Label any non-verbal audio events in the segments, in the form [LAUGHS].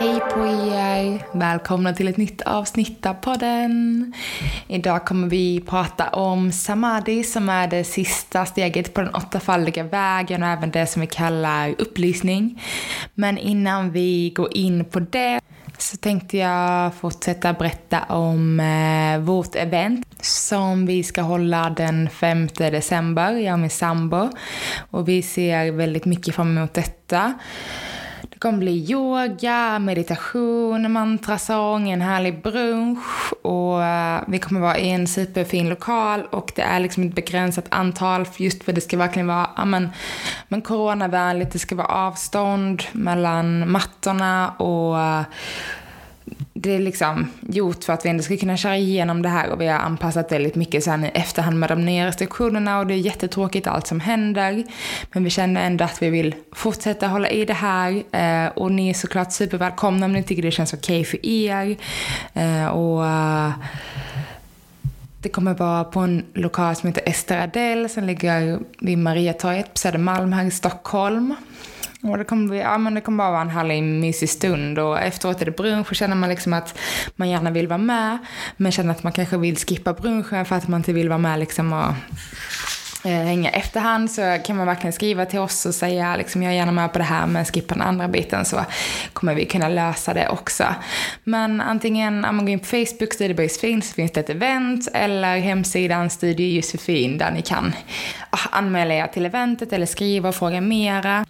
Hej på er! Välkomna till ett nytt avsnitt av podden. Idag kommer vi prata om samadhi som är det sista steget på den åttafaldiga vägen och även det som vi kallar upplysning. Men innan vi går in på det så tänkte jag fortsätta berätta om eh, vårt event som vi ska hålla den 5 december, jag och min sambo. Och vi ser väldigt mycket fram emot detta. Det kommer bli yoga, meditation, mantrasång, en härlig brunch. Och eh, vi kommer vara i en superfin lokal och det är liksom ett begränsat antal just för det ska verkligen vara ja, men, men coronavänligt, det ska vara avstånd mellan mattorna och eh, det är liksom gjort för att vi ändå ska kunna köra igenom det här och vi har anpassat väldigt mycket sen i efterhand med de nya restriktionerna och det är jättetråkigt allt som händer. Men vi känner ändå att vi vill fortsätta hålla i det här eh, och ni är såklart supervälkomna om ni tycker det känns okej okay för er. Eh, och eh, det kommer vara på en lokal som heter Ester Adele som ligger vid Mariatorget på Södermalm här i Stockholm. Och det kommer, bli, ja, men det kommer bara vara en härlig mysig stund. Och efteråt är det brunch och känner man liksom att man gärna vill vara med. Men känner att man kanske vill skippa brunchen för att man inte vill vara med liksom och eh, hänga efterhand. Så kan man verkligen skriva till oss och säga liksom jag är gärna med på det här men skippa den andra biten. Så kommer vi kunna lösa det också. Men antingen om man går in på Facebook, Studio Boys så finns det ett event. Eller hemsidan Studio Josefin där ni kan ah, anmäla er till eventet eller skriva och fråga mera.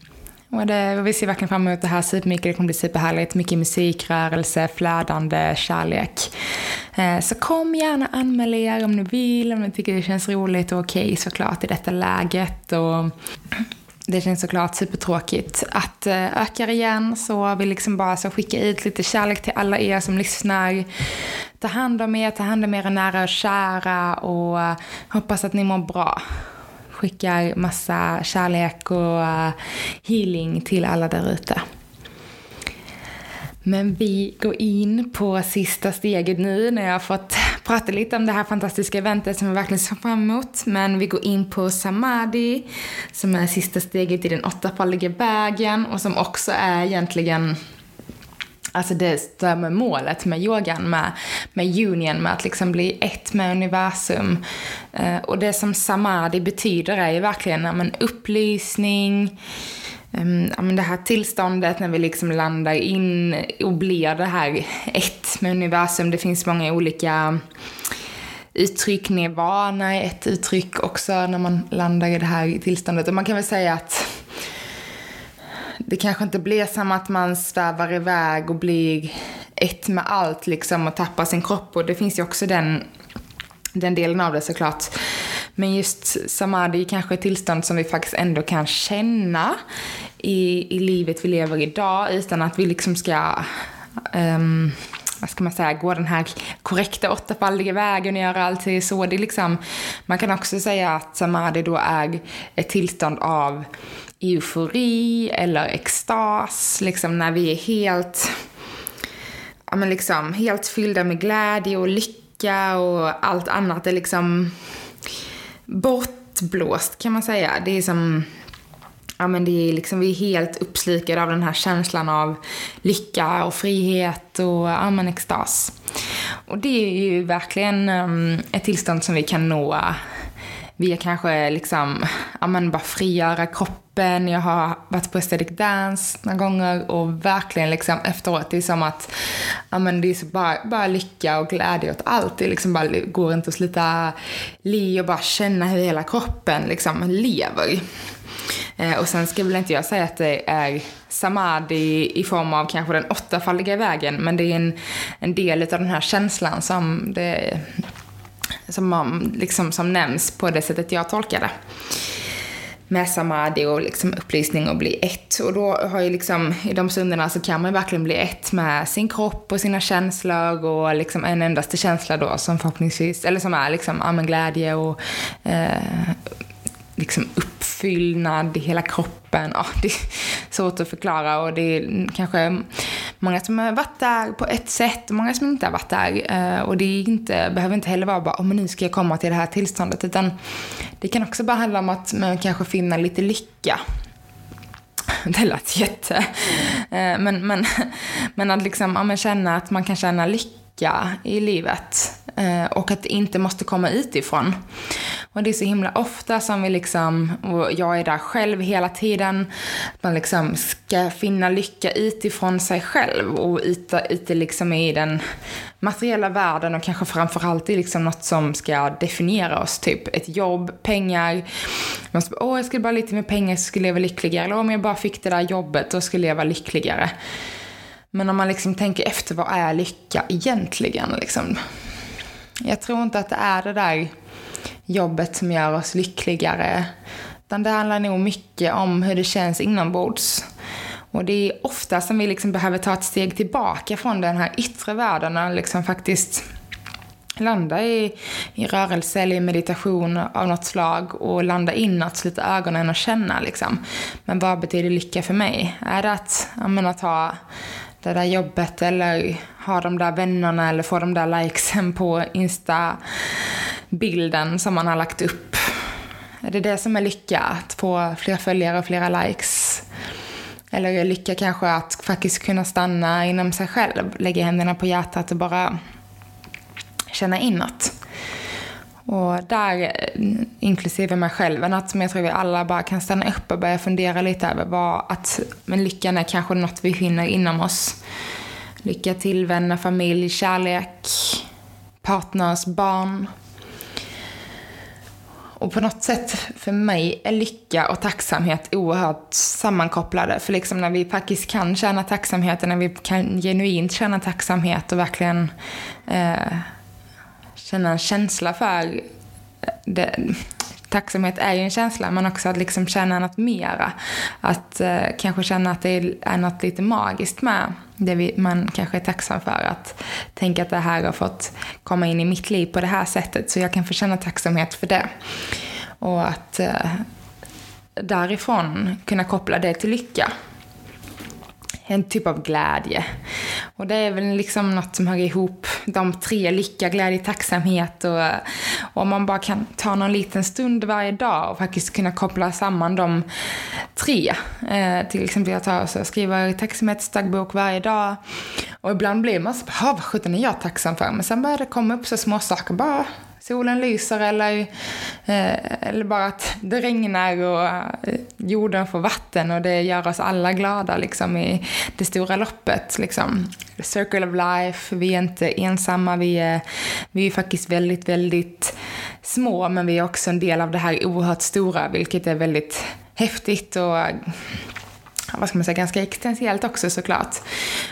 Och det, vi ser verkligen fram emot det här supermycket. Det kommer bli superhärligt. Mycket musikrörelse, flödande kärlek. Eh, så kom gärna anmäl er om ni vill, om ni tycker det känns roligt och okej såklart i detta läget. Och det känns såklart supertråkigt att eh, öka igen så vi liksom bara så skicka ut lite kärlek till alla er som lyssnar. Ta hand om er, ta hand om era nära och kära och eh, hoppas att ni mår bra skickar massa kärlek och eh, healing till alla där ute. Men vi går in på sista steget nu när jag har fått prata lite om det här fantastiska eventet som jag verkligen ser fram emot. Men vi går in på samadhi som är sista steget i den åttafaldiga vägen och som också är egentligen Alltså det stämmer målet med yogan, med, med union, med att liksom bli ett med universum. Eh, och det som samadhi betyder är ju verkligen ja, men upplysning, ehm, ja, men det här tillståndet när vi liksom landar in och blir det här ett med universum. Det finns många olika uttryck, nirvana är ett uttryck också när man landar i det här tillståndet. Och man kan väl säga att det kanske inte blir som att man svävar iväg och blir ett med allt liksom och tappar sin kropp. Och det finns ju också den, den delen av det såklart. Men just samadhi är kanske ett tillstånd som vi faktiskt ändå kan känna i, i livet vi lever idag utan att vi liksom ska um, vad ska man säga, gå den här korrekta åttafaldiga vägen och göra allt så. Det är liksom, man kan också säga att samadhi då är ett tillstånd av eufori eller extas, liksom när vi är helt, ja men liksom helt fyllda med glädje och lycka och allt annat är liksom bortblåst kan man säga. Det är som, ja men det är liksom, vi är helt uppslukade av den här känslan av lycka och frihet och ja men extas. Och det är ju verkligen um, ett tillstånd som vi kan nå via kanske liksom, ja men bara frigöra kroppen. Jag har varit på aesthetic dance några gånger och verkligen liksom efteråt, det är som att, ja men det är så bara, bara lycka och glädje åt allt. Det liksom bara går inte att sluta le och bara känna hur hela kroppen liksom lever. Eh, och sen ska väl inte jag säga att det är samadhi i form av kanske den åttafaldiga vägen, men det är en, en del av den här känslan som, det, som, liksom, som nämns på det sättet jag tolkar det med samadhi och liksom upplysning och bli ett. Och då har ju liksom, i de stunderna så kan man verkligen bli ett med sin kropp och sina känslor och liksom en endaste känsla då som förhoppningsvis, eller som är liksom, ja glädje och eh, liksom uppfyllnad i hela kroppen. Ja, det är svårt att förklara och det är kanske många som har varit där på ett sätt och många som inte har varit där. Eh, och det är inte, behöver inte heller vara bara, oh, men nu ska jag komma till det här tillståndet, utan det kan också bara handla om att man kanske finna lite lycka. Det lät jätte... Eh, men, men, men att liksom, ja, men känna att man kan känna lycka i livet. Eh, och att det inte måste komma utifrån. Och det är så himla ofta som vi liksom, och jag är där själv hela tiden, man liksom ska finna lycka utifrån sig själv och ute, ute liksom i den materiella världen och kanske framförallt i liksom något som ska definiera oss, typ ett jobb, pengar. Man ska, åh, jag skulle bara lite mer pengar så skulle jag vara lyckligare. Eller om jag bara fick det där jobbet, då skulle jag vara lyckligare. Men om man liksom tänker efter, vad är lycka egentligen? Liksom? Jag tror inte att det är det där jobbet som gör oss lyckligare. Utan det handlar nog mycket om hur det känns inombords. Och det är ofta som vi liksom behöver ta ett steg tillbaka från den här yttre världen och liksom faktiskt landa i, i rörelse eller i meditation av något slag och landa inåt, sluta ögonen och känna liksom. Men vad betyder lycka för mig? Är det att, menar, att ha det där jobbet eller ha de där vännerna eller få de där likesen på Insta bilden som man har lagt upp. Är det det som är lycka? Att få fler följare och flera likes? Eller är lycka kanske att faktiskt kunna stanna inom sig själv, lägga händerna på hjärtat och bara känna inåt? Och där, inklusive mig själv, är något som jag tror vi alla bara kan stanna upp och börja fundera lite över var att men lyckan är kanske något vi finner inom oss. Lycka till vänner, familj, kärlek, partners, barn. Och på något sätt för mig är lycka och tacksamhet oerhört sammankopplade. För liksom när vi faktiskt kan känna tacksamhet, och när vi kan genuint känna tacksamhet och verkligen eh, känna en känsla för det, tacksamhet är ju en känsla, men också att liksom känna något mera. Att eh, kanske känna att det är något lite magiskt med det vi, man kanske är tacksam för. Att tänka att det här har fått komma in i mitt liv på det här sättet, så jag kan få känna tacksamhet för det. Och att eh, därifrån kunna koppla det till lycka en typ av glädje. Och det är väl liksom något som hör ihop de tre, lycka, glädje, tacksamhet och, och om man bara kan ta någon liten stund varje dag och faktiskt kunna koppla samman de tre. Eh, till exempel jag tar och skriver tacksamhetsdagbok varje dag och ibland blir man så, vad sjutton är jag tacksam för? Men sen börjar det komma upp så små saker bara solen lyser eller, eh, eller bara att det regnar och eh, jorden får vatten och det gör oss alla glada liksom i det stora loppet. Liksom. The circle of life, vi är inte ensamma, vi är, vi är faktiskt väldigt, väldigt små men vi är också en del av det här oerhört stora vilket är väldigt häftigt och vad ska man säga, ganska existentiellt också såklart.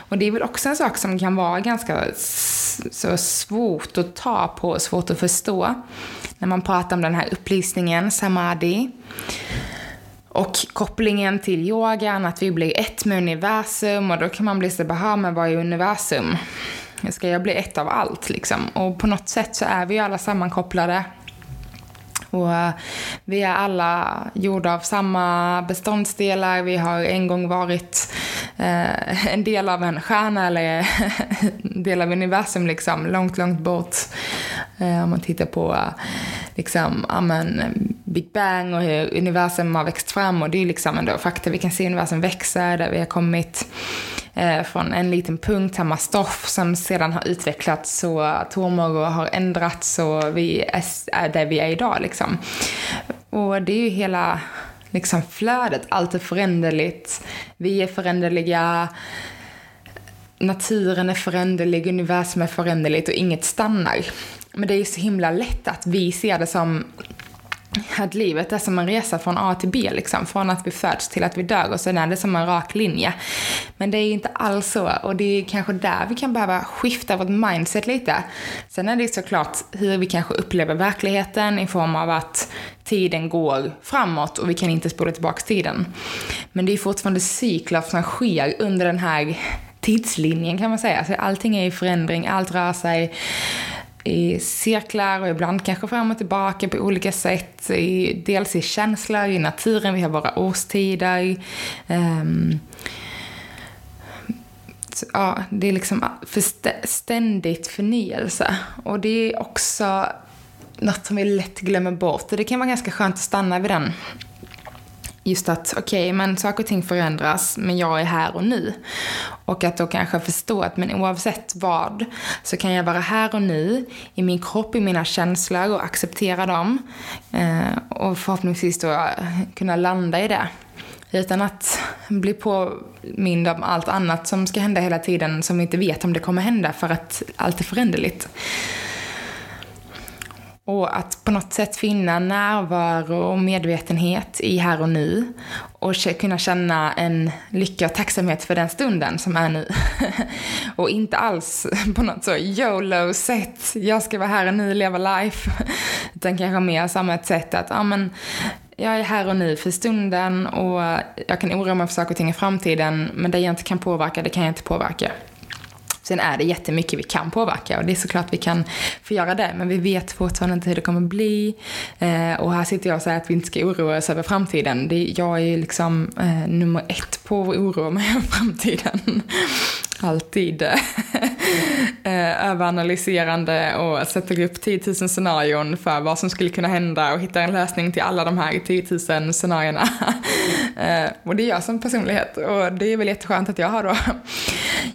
Och det är väl också en sak som kan vara ganska så svårt att ta på, svårt att förstå. När man pratar om den här upplysningen, samadhi. Och kopplingen till yogan, att vi blir ett med universum och då kan man bli så här, men vad är universum? Ska jag bli ett av allt liksom? Och på något sätt så är vi ju alla sammankopplade. Och eh, vi är alla gjorda av samma beståndsdelar. Vi har en gång varit eh, en del av en stjärna eller en del av universum liksom, långt, långt bort. Eh, om man tittar på liksom, amen, Big Bang och hur universum har växt fram och det är liksom ändå fakta. Vi kan se universum växa, där vi har kommit eh, från en liten punkt, samma stoff som sedan har utvecklats så atomer och har ändrats och vi är, där vi är idag liksom. Och det är ju hela liksom flödet, allt är föränderligt, vi är föränderliga, naturen är föränderlig, universum är föränderligt och inget stannar. Men det är ju så himla lätt att vi ser det som att livet är som en resa från A till B, liksom. Från att vi föds till att vi dör och sen är det som en rak linje. Men det är inte alls så och det är kanske där vi kan behöva skifta vårt mindset lite. Sen är det såklart hur vi kanske upplever verkligheten i form av att tiden går framåt och vi kan inte spola tillbaka tiden. Men det är fortfarande cykler som sker under den här tidslinjen kan man säga. Så allting är i förändring, allt rör sig i cirklar och ibland kanske fram och tillbaka på olika sätt. I, dels i känslor, i naturen, vi har våra årstider. Um, så, ja, det är liksom för ständigt förnyelse. Och det är också något som vi lätt glömmer bort. Och det kan vara ganska skönt att stanna vid den just att okej, okay, men saker och ting förändras, men jag är här och nu. Och att då kanske förstå att men oavsett vad så kan jag vara här och nu i min kropp, i mina känslor och acceptera dem. Eh, och förhoppningsvis då kunna landa i det. Utan att bli påmind om allt annat som ska hända hela tiden som vi inte vet om det kommer hända för att allt är föränderligt. Och att på något sätt finna närvaro och medvetenhet i här och nu. Och kunna känna en lycka och tacksamhet för den stunden som är nu. [LAUGHS] och inte alls på något så YOLO-sätt, jag ska vara här och nu, leva life. [LAUGHS] Utan kanske mer som ett sätt att, ja men, jag är här och nu för stunden och jag kan oroa mig för saker och ting i framtiden, men det jag inte kan påverka, det kan jag inte påverka. Sen är det jättemycket vi kan påverka och det är såklart vi kan få göra det, men vi vet fortfarande inte hur det kommer bli. Eh, och här sitter jag och säger att vi inte ska oroa oss över framtiden. Det, jag är ju liksom eh, nummer ett på att oroa mig över framtiden. Alltid [LAUGHS] eh, överanalyserande och sätter upp 10 000 scenarion för vad som skulle kunna hända och hittar en lösning till alla de här 10 000 scenarierna. [LAUGHS] eh, och det är jag som personlighet och det är väl jätteskönt att jag har då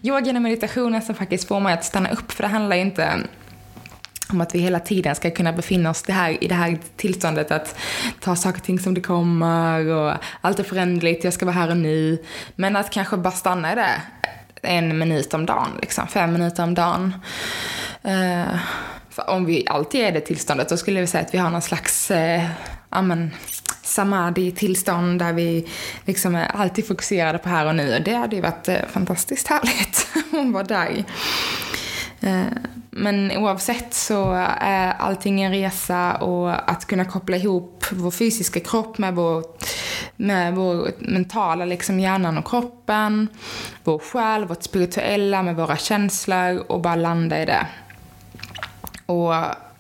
[LAUGHS] yogan och meditationen som faktiskt får mig att stanna upp för det handlar ju inte om att vi hela tiden ska kunna befinna oss det här, i det här tillståndet att ta saker och ting som det kommer och allt är förändligt, jag ska vara här och nu. Men att kanske bara stanna i det en minut om dagen, liksom, fem minuter om dagen. Uh, om vi alltid är det tillståndet, då skulle vi säga att vi har någon slags eh, uh, amen, samadhi-tillstånd där vi liksom är alltid fokuserade på här och nu. Och det hade ju varit uh, fantastiskt härligt [LAUGHS] om var där. Men oavsett så är allting en resa och att kunna koppla ihop vår fysiska kropp med vår, med vår mentala, liksom hjärnan och kroppen, vår själ, vårt spirituella med våra känslor och bara landa i det. Och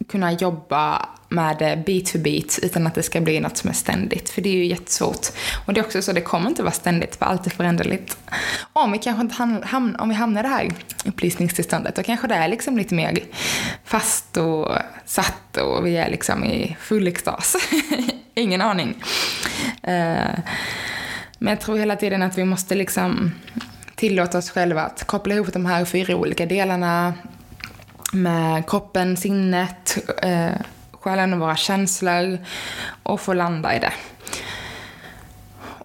kunna jobba med det bit för bit utan att det ska bli något som är ständigt. För det är ju jättesvårt. Och det är också så, det kommer inte vara ständigt för allt är föränderligt. Om vi kanske inte hamnar, om vi hamnar i det här upplysningstillståndet, då kanske det är liksom lite mer fast och satt och vi är liksom i full extas. [LAUGHS] Ingen aning. Eh, men jag tror hela tiden att vi måste liksom tillåta oss själva att koppla ihop de här fyra olika delarna med kroppen, sinnet, eh, själen och våra känslor och få landa i det.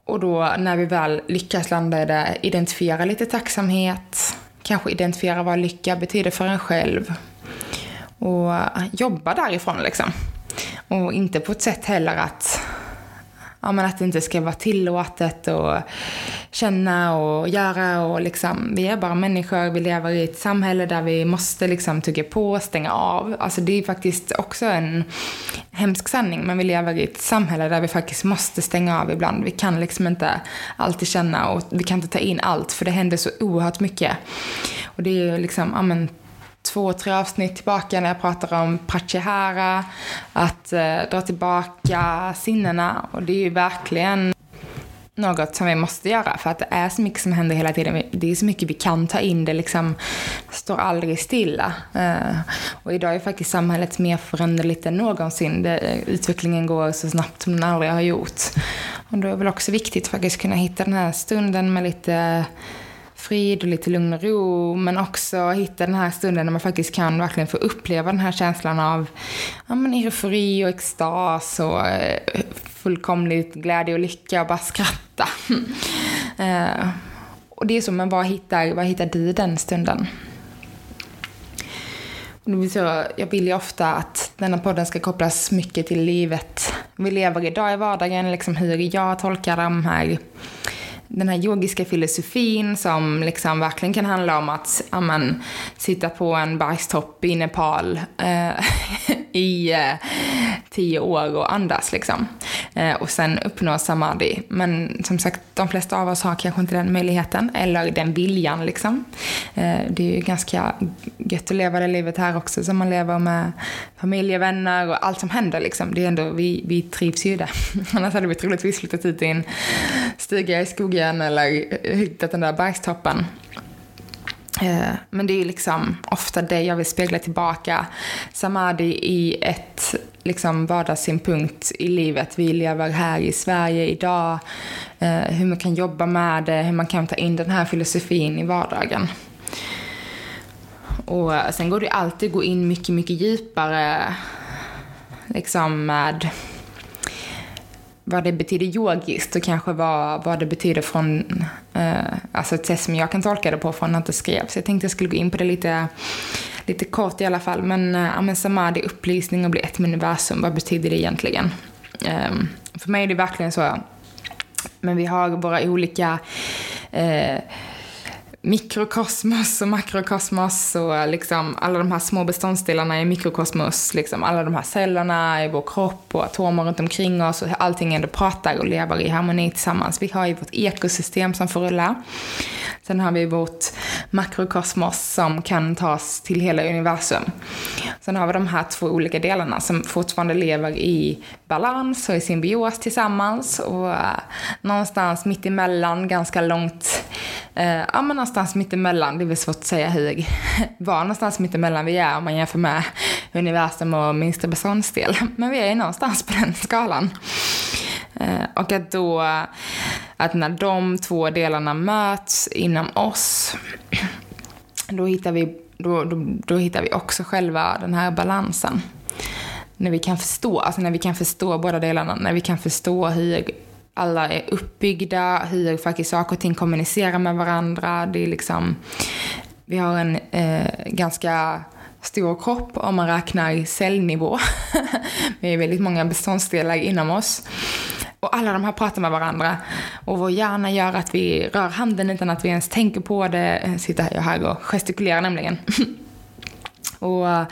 Och då när vi väl lyckas landa i det, identifiera lite tacksamhet, kanske identifiera vad lycka betyder för en själv och jobba därifrån liksom. Och inte på ett sätt heller att ja, men att det inte ska vara tillåtet att känna och göra och liksom, vi är bara människor, vi lever i ett samhälle där vi måste liksom tugga på och stänga av. Alltså det är faktiskt också en hemsk sanning, men vi lever i ett samhälle där vi faktiskt måste stänga av ibland. Vi kan liksom inte alltid känna och vi kan inte ta in allt för det händer så oerhört mycket. Och det är ju liksom, ja men två, tre avsnitt tillbaka när jag pratar om pratyahara, att eh, dra tillbaka sinnena. Och det är ju verkligen något som vi måste göra för att det är så mycket som händer hela tiden. Det är så mycket vi kan ta in, det liksom står aldrig stilla. Eh, och idag är faktiskt samhället mer föränderligt än någonsin. Det, eh, utvecklingen går så snabbt som den aldrig har gjort. Och då är det väl också viktigt att faktiskt kunna hitta den här stunden med lite frid och lite lugn och ro, men också hitta den här stunden när man faktiskt kan verkligen få uppleva den här känslan av ja, men eufori och extas och eh, fullkomligt glädje och lycka och bara skratta. [LAUGHS] Eh, och det är så, men vad hittar, vad hittar du den stunden? Och så, jag vill ju ofta att denna podden ska kopplas mycket till livet vi lever idag i vardagen, liksom hur jag tolkar de här den här yogiska filosofin som liksom verkligen kan handla om att amen, sitta på en bergstopp i Nepal eh, [LAUGHS] i eh, tio år och andas liksom. Eh, och sen uppnå samadhi. Men som sagt, de flesta av oss har kanske inte den möjligheten eller den viljan liksom. Eh, det är ju ganska gött att leva det livet här också som man lever med familj, och vänner och allt som händer liksom. Det är ändå, vi, vi trivs ju i det. [LAUGHS] Annars hade vi troligtvis flyttat ut i en stuga i skogen eller hittat den där bergstoppen. Eh, men det är liksom ofta det jag vill spegla tillbaka. Samadhi i ett liksom vardagssynpunkt i livet. Vi lever här i Sverige idag. Eh, hur man kan jobba med det, hur man kan ta in den här filosofin i vardagen. Och sen går det alltid att gå in mycket, mycket djupare liksom med vad det betyder yogiskt och kanske vad, vad det betyder från, eh, alltså ett sätt som jag kan tolka det på från att det skrevs. Jag tänkte jag skulle gå in på det lite, lite kort i alla fall. Men, eh, ja, men samadhi, upplysning och bli ett med universum, vad betyder det egentligen? Um, för mig är det verkligen så, men vi har våra olika eh, mikrokosmos och makrokosmos och liksom alla de här små beståndsdelarna i mikrokosmos, liksom alla de här cellerna i vår kropp och atomer runt omkring oss och allting ändå pratar och lever i harmoni tillsammans. Vi har ju vårt ekosystem som får rulla. Sen har vi vårt makrokosmos som kan tas till hela universum. Sen har vi de här två olika delarna som fortfarande lever i balans och i symbios tillsammans och uh, någonstans mitt emellan, ganska långt, uh, ja men någonstans mitt emellan, det är väl svårt att säga hur, [LAUGHS] var någonstans mitt emellan vi är om man jämför med universum och minsta beståndsdel. Men vi är någonstans på den skalan. Eh, och att då, att när de två delarna möts inom oss, då hittar vi, då, då, då hittar vi också själva den här balansen när vi kan förstå, alltså när vi kan förstå båda delarna, när vi kan förstå hur alla är uppbyggda, hur faktiskt saker och ting kommunicerar med varandra. Det är liksom, vi har en eh, ganska stor kropp om man räknar cellnivå. [LAUGHS] vi är väldigt många beståndsdelar inom oss. Och alla de här pratar med varandra. Och vår hjärna gör att vi rör handen utan att vi ens tänker på det. Eh, sitter jag här och gestikulerar nämligen. [LAUGHS] och eh,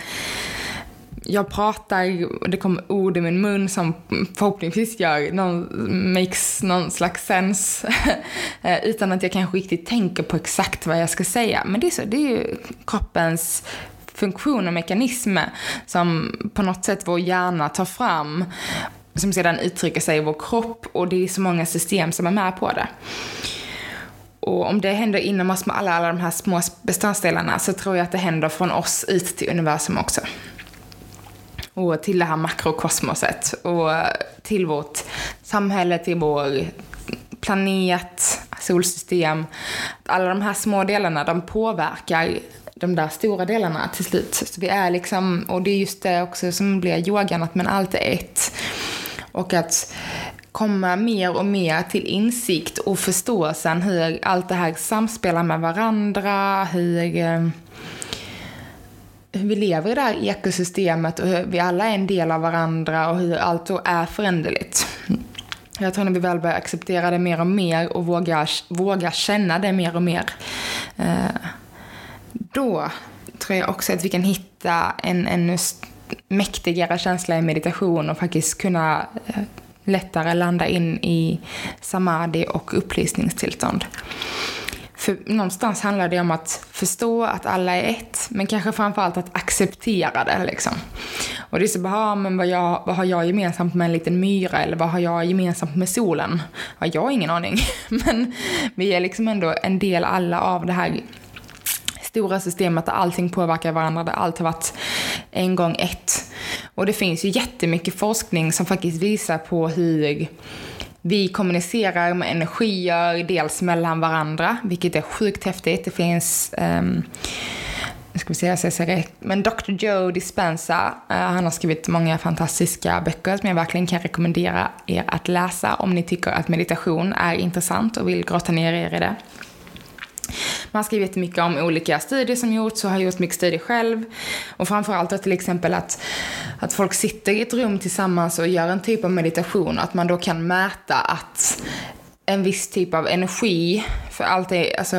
jag pratar det kommer ord i min mun som förhoppningsvis gör någon, makes någon slags sens [LAUGHS] eh, utan att jag kanske riktigt tänker på exakt vad jag ska säga. Men det är, så, det är ju kroppens funktion och mekanism som på något sätt vår hjärna tar fram som sedan uttrycker sig i vår kropp och det är så många system som är med på det. Och om det händer inom oss med alla, alla de här små beståndsdelarna så tror jag att det händer från oss ut till universum också och till det här makrokosmoset och till vårt samhälle, till vår planet, solsystem. Alla de här små delarna, de påverkar de där stora delarna till slut. Så vi är liksom, och det är just det också som blir yogan, att man allt är ett. Och att komma mer och mer till insikt och förståelsen hur allt det här samspelar med varandra, hur eh, hur vi lever i det här ekosystemet och hur vi alla är en del av varandra och hur allt då är föränderligt. Jag tror när vi väl börjar acceptera det mer och mer och vågar, våga känna det mer och mer, eh, då tror jag också att vi kan hitta en ännu mäktigare känsla i meditation och faktiskt kunna eh, lättare landa in i samadhi och upplysningstillstånd. För någonstans handlar det om att förstå att alla är ett, men kanske framförallt att acceptera det liksom. Och det är så bara, ah, men vad, jag, vad har jag gemensamt med en liten myra eller vad har jag gemensamt med solen? Ja, jag har ingen aning. [LAUGHS] Men vi är liksom ändå en del alla av det här stora systemet där allting påverkar varandra, där allt har varit en gång ett. Och det finns ju jättemycket forskning som faktiskt visar på hur vi kommunicerar med energier, dels mellan varandra, vilket är sjukt häftigt. Det finns um, ska vi se, jag säger rätt. Men Dr. Joe Dispenza, uh, han har skrivit många fantastiska böcker som jag verkligen kan rekommendera er att läsa om ni tycker att meditation är intressant och vill grotta ner er i det man skriver jättemycket om olika studier som gjorts och har gjort mycket studier själv. Och framförallt då till exempel att, att folk sitter i ett rum tillsammans och gör en typ av meditation. Att man då kan mäta att en viss typ av energi, för allt är, alltså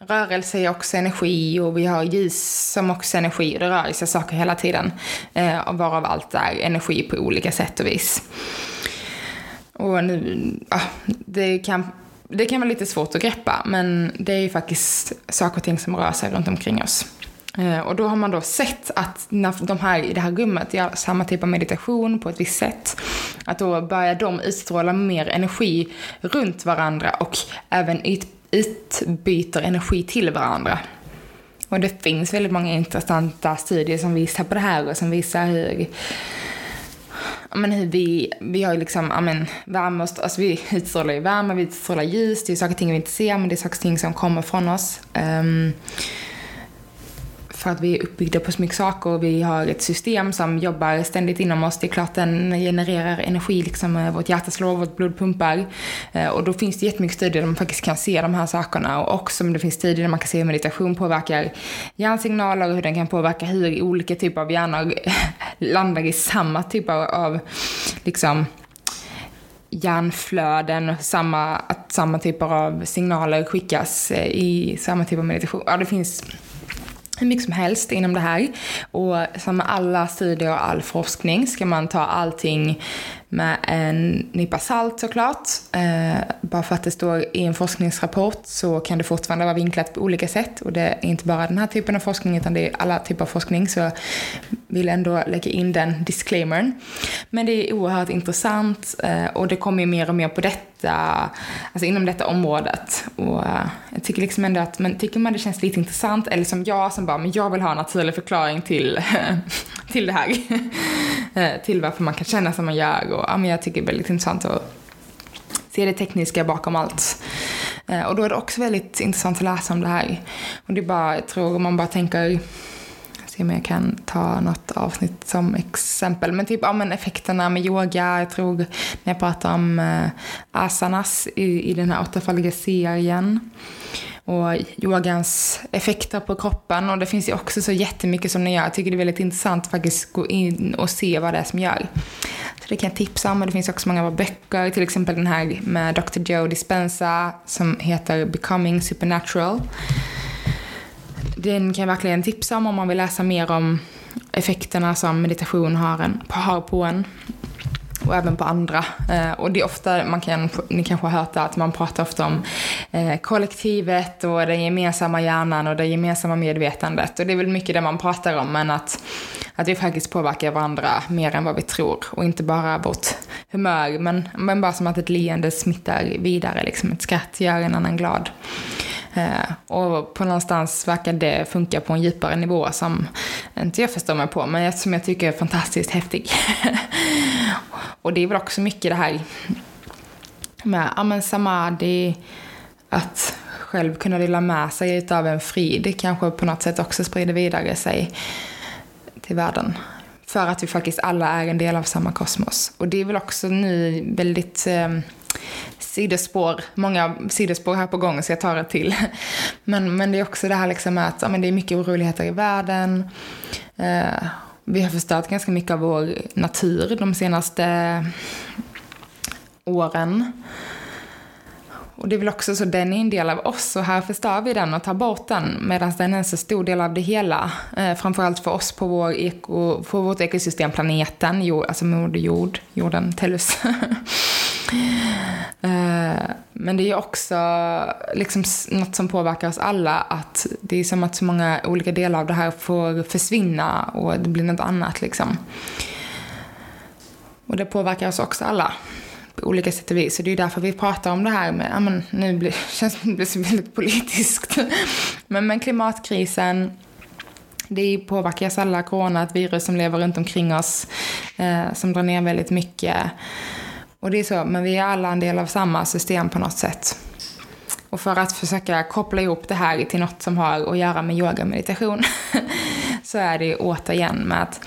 rörelse är också energi och vi har ljus som också är energi. och Det rör sig saker hela tiden. Eh, varav allt är energi på olika sätt och vis. Och nu, ja, det kan det kan vara lite svårt att greppa, men det är ju faktiskt saker och ting som rör sig runt omkring oss. Eh, och då har man då sett att när de här i det här rummet gör samma typ av meditation på ett visst sätt, att då börjar de utstråla mer energi runt varandra och även utbyter energi till varandra. Och det finns väldigt många intressanta studier som visar på det här och som visar hur men hur vi, vi har ju liksom, ja men värme och, alltså vi utstrålar ju värme, vi utstrålar ljus, det är saker och ting vi inte ser men det är saker och ting som kommer från oss. Um, för att vi är uppbyggda på så mycket saker och vi har ett system som jobbar ständigt inom oss. Det är klart den genererar energi, liksom eh, vårt hjärta slår, vårt blod pumpar. Eh, och då finns det jättemycket studier där man faktiskt kan se de här sakerna och också det finns studier där man kan se hur meditation påverkar hjärnsignaler och hur den kan påverka hur olika typer av hjärnor [LAUGHS] landar i samma typ av, av liksom hjärnflöden, samma, att samma typer av signaler skickas eh, i samma typ av meditation. Ja, det finns hur mycket som helst inom det här. Och som med alla studier och all forskning ska man ta allting med en nypa salt såklart. Eh, bara för att det står i en forskningsrapport så kan det fortfarande vara vinklat på olika sätt. Och det är inte bara den här typen av forskning utan det är alla typer av forskning. Så jag vill ändå lägga in den disclaimern. Men det är oerhört intressant eh, och det kommer ju mer och mer på detta, alltså inom detta området. Och eh, jag tycker liksom ändå att, men tycker man det känns lite intressant eller som jag som bara, men jag vill ha en naturlig förklaring till, [LAUGHS] till det här. [LAUGHS] Eh, till varför man kan känna som man gör och ja, men jag tycker det är väldigt intressant att se det tekniska bakom allt. Eh, och då är det också väldigt intressant att läsa om det här. Och det är bara, jag tror om man bara tänker se om jag kan ta något avsnitt som exempel. Men typ ja, men effekterna med yoga, jag tror när jag pratar om eh, asanas i, i den här åttafaldiga serien och yogans effekter på kroppen. Och det finns ju också så jättemycket som den gör. Jag tycker det är väldigt intressant att faktiskt gå in och se vad det är som gör. Så det kan jag tipsa om. Och det finns också många bra böcker. Till exempel den här med Dr. Joe Dispenza som heter Becoming Supernatural. Den kan jag verkligen tipsa om om man vill läsa mer om effekterna som meditation har, en, har på en och även på andra. Eh, och det är ofta, man kan, ni kanske har hört det, att man pratar ofta om eh, kollektivet och den gemensamma hjärnan och det gemensamma medvetandet. Och det är väl mycket det man pratar om, men att, att vi faktiskt påverkar varandra mer än vad vi tror. Och inte bara vårt humör, men, men bara som att ett leende smittar vidare, liksom ett skratt gör en annan glad. Eh, och på någonstans verkar det funka på en djupare nivå som inte jag förstår mig på, men som jag tycker är fantastiskt häftig. [LAUGHS] och det är väl också mycket det här med ja, men samadhi, att själv kunna dela med sig utav en frid kanske på något sätt också sprider vidare sig till världen. För att vi faktiskt alla är en del av samma kosmos. Och det är väl också nu väldigt eh, sidospår, många sidospår här på gång så jag tar det till. [LAUGHS] Men, men det är också det här liksom att ja, men det är mycket oroligheter i världen. Eh, vi har förstört ganska mycket av vår natur de senaste åren. Och det är väl också så, den är en del av oss och här förstör vi den och tar bort den medan den är en så stor del av det hela. Eh, framförallt för oss på, vår eko, på vårt ekosystem, planeten, jord, alltså Moder Jord, jorden, Tellus. [LAUGHS] Eh, men det är också liksom något som påverkar oss alla, att det är som att så många olika delar av det här får försvinna och det blir något annat liksom. Och det påverkar oss också alla på olika sätt och vis. Så det är därför vi pratar om det här med, ja men nu blir, [LAUGHS] känns det blir så väldigt politiskt. [LAUGHS] men, men klimatkrisen, det påverkar oss alla, corona, ett virus som lever runt omkring oss, eh, som drar ner väldigt mycket. Och det är så, men vi är alla en del av samma system på något sätt. Och för att försöka koppla ihop det här till något som har att göra med yoga och meditation [LAUGHS] så är det återigen med att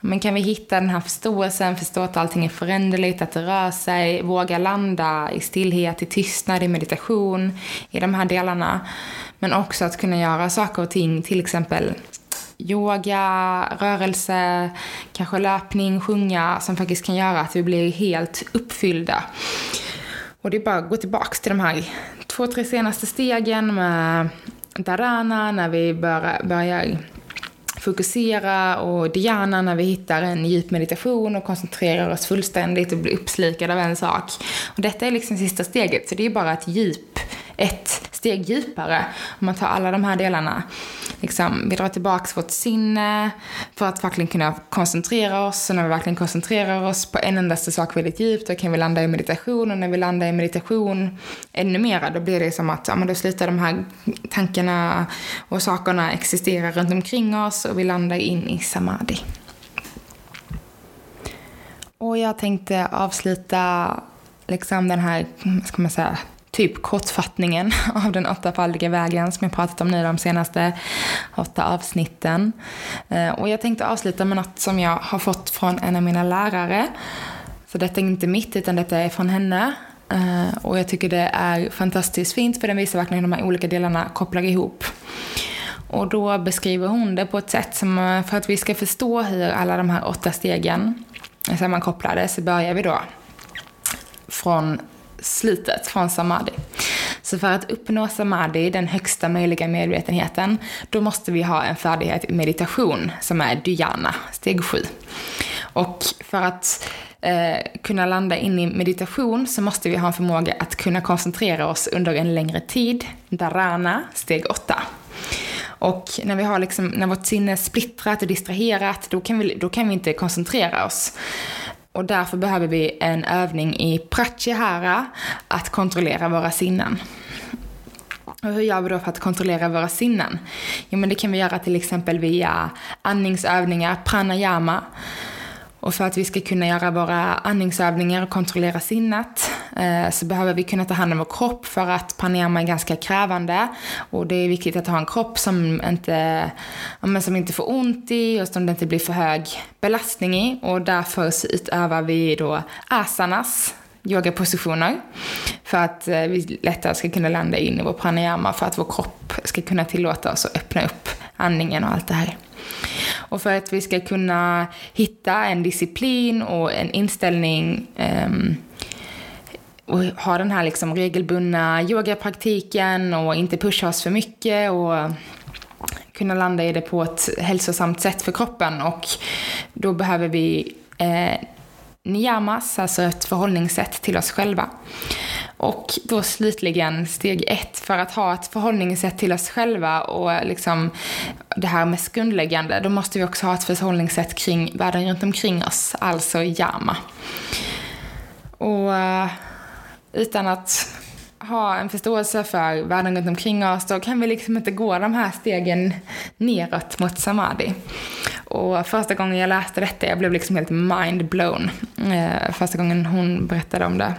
Men kan vi hitta den här förståelsen, förstå att allting är föränderligt, att det rör sig, våga landa i stillhet, i tystnad, i meditation, i de här delarna. Men också att kunna göra saker och ting, till exempel yoga, rörelse, kanske löpning, sjunga, som faktiskt kan göra att vi blir helt uppfyllda. Och det är bara att gå tillbaka till de här två, tre senaste stegen med dharana, när vi börjar, börjar fokusera och dhyana när vi hittar en djup meditation och koncentrerar oss fullständigt och blir uppslukade av en sak. Och detta är liksom sista steget, så det är bara ett djup, ett steg djupare om man tar alla de här delarna. Liksom, vi drar tillbaka vårt sinne för att verkligen kunna koncentrera oss. Och när vi verkligen koncentrerar oss på en endaste sak väldigt djupt, då kan vi landa i meditation. Och när vi landar i meditation ännu mera, då blir det som att ja, men då slutar de här tankarna och sakerna existera runt omkring oss och vi landar in i samadhi. Och jag tänkte avsluta liksom den här, ska man säga, typ kortfattningen [LAUGHS] av den åttafaldiga vägen som jag pratat om nu de senaste åtta avsnitten. Eh, och jag tänkte avsluta med något som jag har fått från en av mina lärare. Så detta är inte mitt, utan detta är från henne. Eh, och jag tycker det är fantastiskt fint för den visar verkligen hur de här olika delarna kopplar ihop. Och då beskriver hon det på ett sätt som, eh, för att vi ska förstå hur alla de här åtta stegen är sammankopplade, så börjar vi då från slutet från samadhi. Så för att uppnå samadhi, den högsta möjliga medvetenheten, då måste vi ha en färdighet i meditation som är dhyana, steg sju. Och för att eh, kunna landa in i meditation så måste vi ha en förmåga att kunna koncentrera oss under en längre tid, dharana, steg åtta. Och när vi har liksom, när vårt sinne är splittrat och distraherat, då kan vi, då kan vi inte koncentrera oss. Och därför behöver vi en övning i pratyahara, att kontrollera våra sinnen. Och hur gör vi då för att kontrollera våra sinnen? Jo, men det kan vi göra till exempel via andningsövningar, pranayama. Och för att vi ska kunna göra våra andningsövningar och kontrollera sinnet eh, så behöver vi kunna ta hand om vår kropp för att pranayama är ganska krävande. Och det är viktigt att ha en kropp som inte, som inte får ont i och som det inte blir för hög belastning i. Och därför så utövar vi då asanas, yogapositioner. För att eh, vi lättare ska kunna landa in i vår pranayama för att vår kropp ska kunna tillåta oss att öppna upp andningen och allt det här. Och för att vi ska kunna hitta en disciplin och en inställning um, och ha den här liksom regelbundna yogapraktiken och inte pusha oss för mycket och kunna landa i det på ett hälsosamt sätt för kroppen. Och då behöver vi eh, niyamas, alltså ett förhållningssätt till oss själva. Och då slutligen steg ett för att ha ett förhållningssätt till oss själva och liksom det här mest grundläggande, då måste vi också ha ett förhållningssätt kring världen runt omkring oss, alltså yama. Och eh, utan att ha en förståelse för världen runt omkring oss, då kan vi liksom inte gå de här stegen neråt mot samadhi. Och första gången jag läste detta, jag blev liksom helt mind blown. Eh, första gången hon berättade om det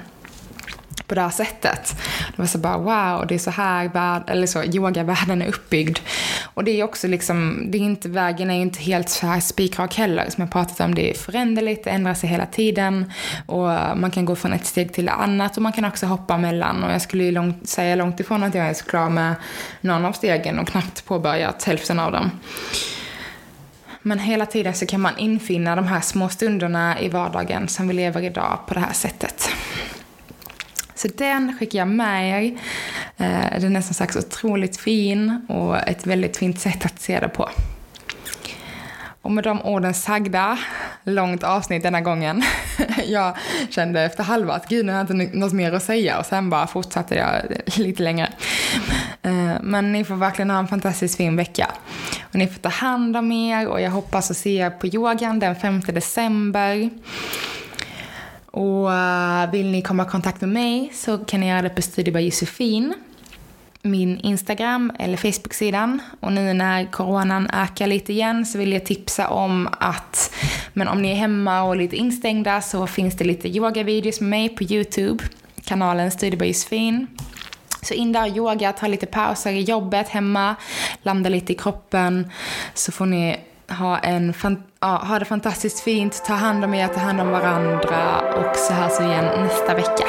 på det här sättet. Det var så bara wow, det är så här värld, eller så, yogavärlden är uppbyggd. Och det är också liksom, det är inte, vägen är inte helt så här spikrak heller. Som jag pratat om, det är föränderligt, det ändrar sig hela tiden. Och man kan gå från ett steg till ett annat och man kan också hoppa mellan. Och jag skulle ju långt, säga långt ifrån att jag är så klar med någon av stegen och knappt påbörjat hälften av dem. Men hela tiden så kan man infinna de här små stunderna i vardagen som vi lever idag på det här sättet. Så den skickar jag med er. Eh, den är som sagt otroligt fin och ett väldigt fint sätt att se det på. Och med de orden sagda, långt avsnitt denna gången. [LAUGHS] Jag kände efter halva att gud, nu har jag inte något mer att säga och sen bara fortsatte jag [LAUGHS] lite längre. Eh, men ni får verkligen ha en fantastiskt fin vecka. Och ni får ta hand om er och jag hoppas att se er på yogan den 5 december. Och uh, vill ni komma i kontakt med mig så kan ni göra det på Studio by Josefin. Min Instagram eller Facebook-sidan. Och nu när coronan ökar lite igen så vill jag tipsa om att men om ni är hemma och lite instängda så finns det lite yogavideos med mig på YouTube. Kanalen Studio by Josefin. Så in där och yoga, ta lite pauser i jobbet hemma, landa lite i kroppen. Så får ni ha, en fan, ja, ha det fantastiskt fint. Ta hand om er, ta hand om varandra och så hörs vi igen nästa vecka.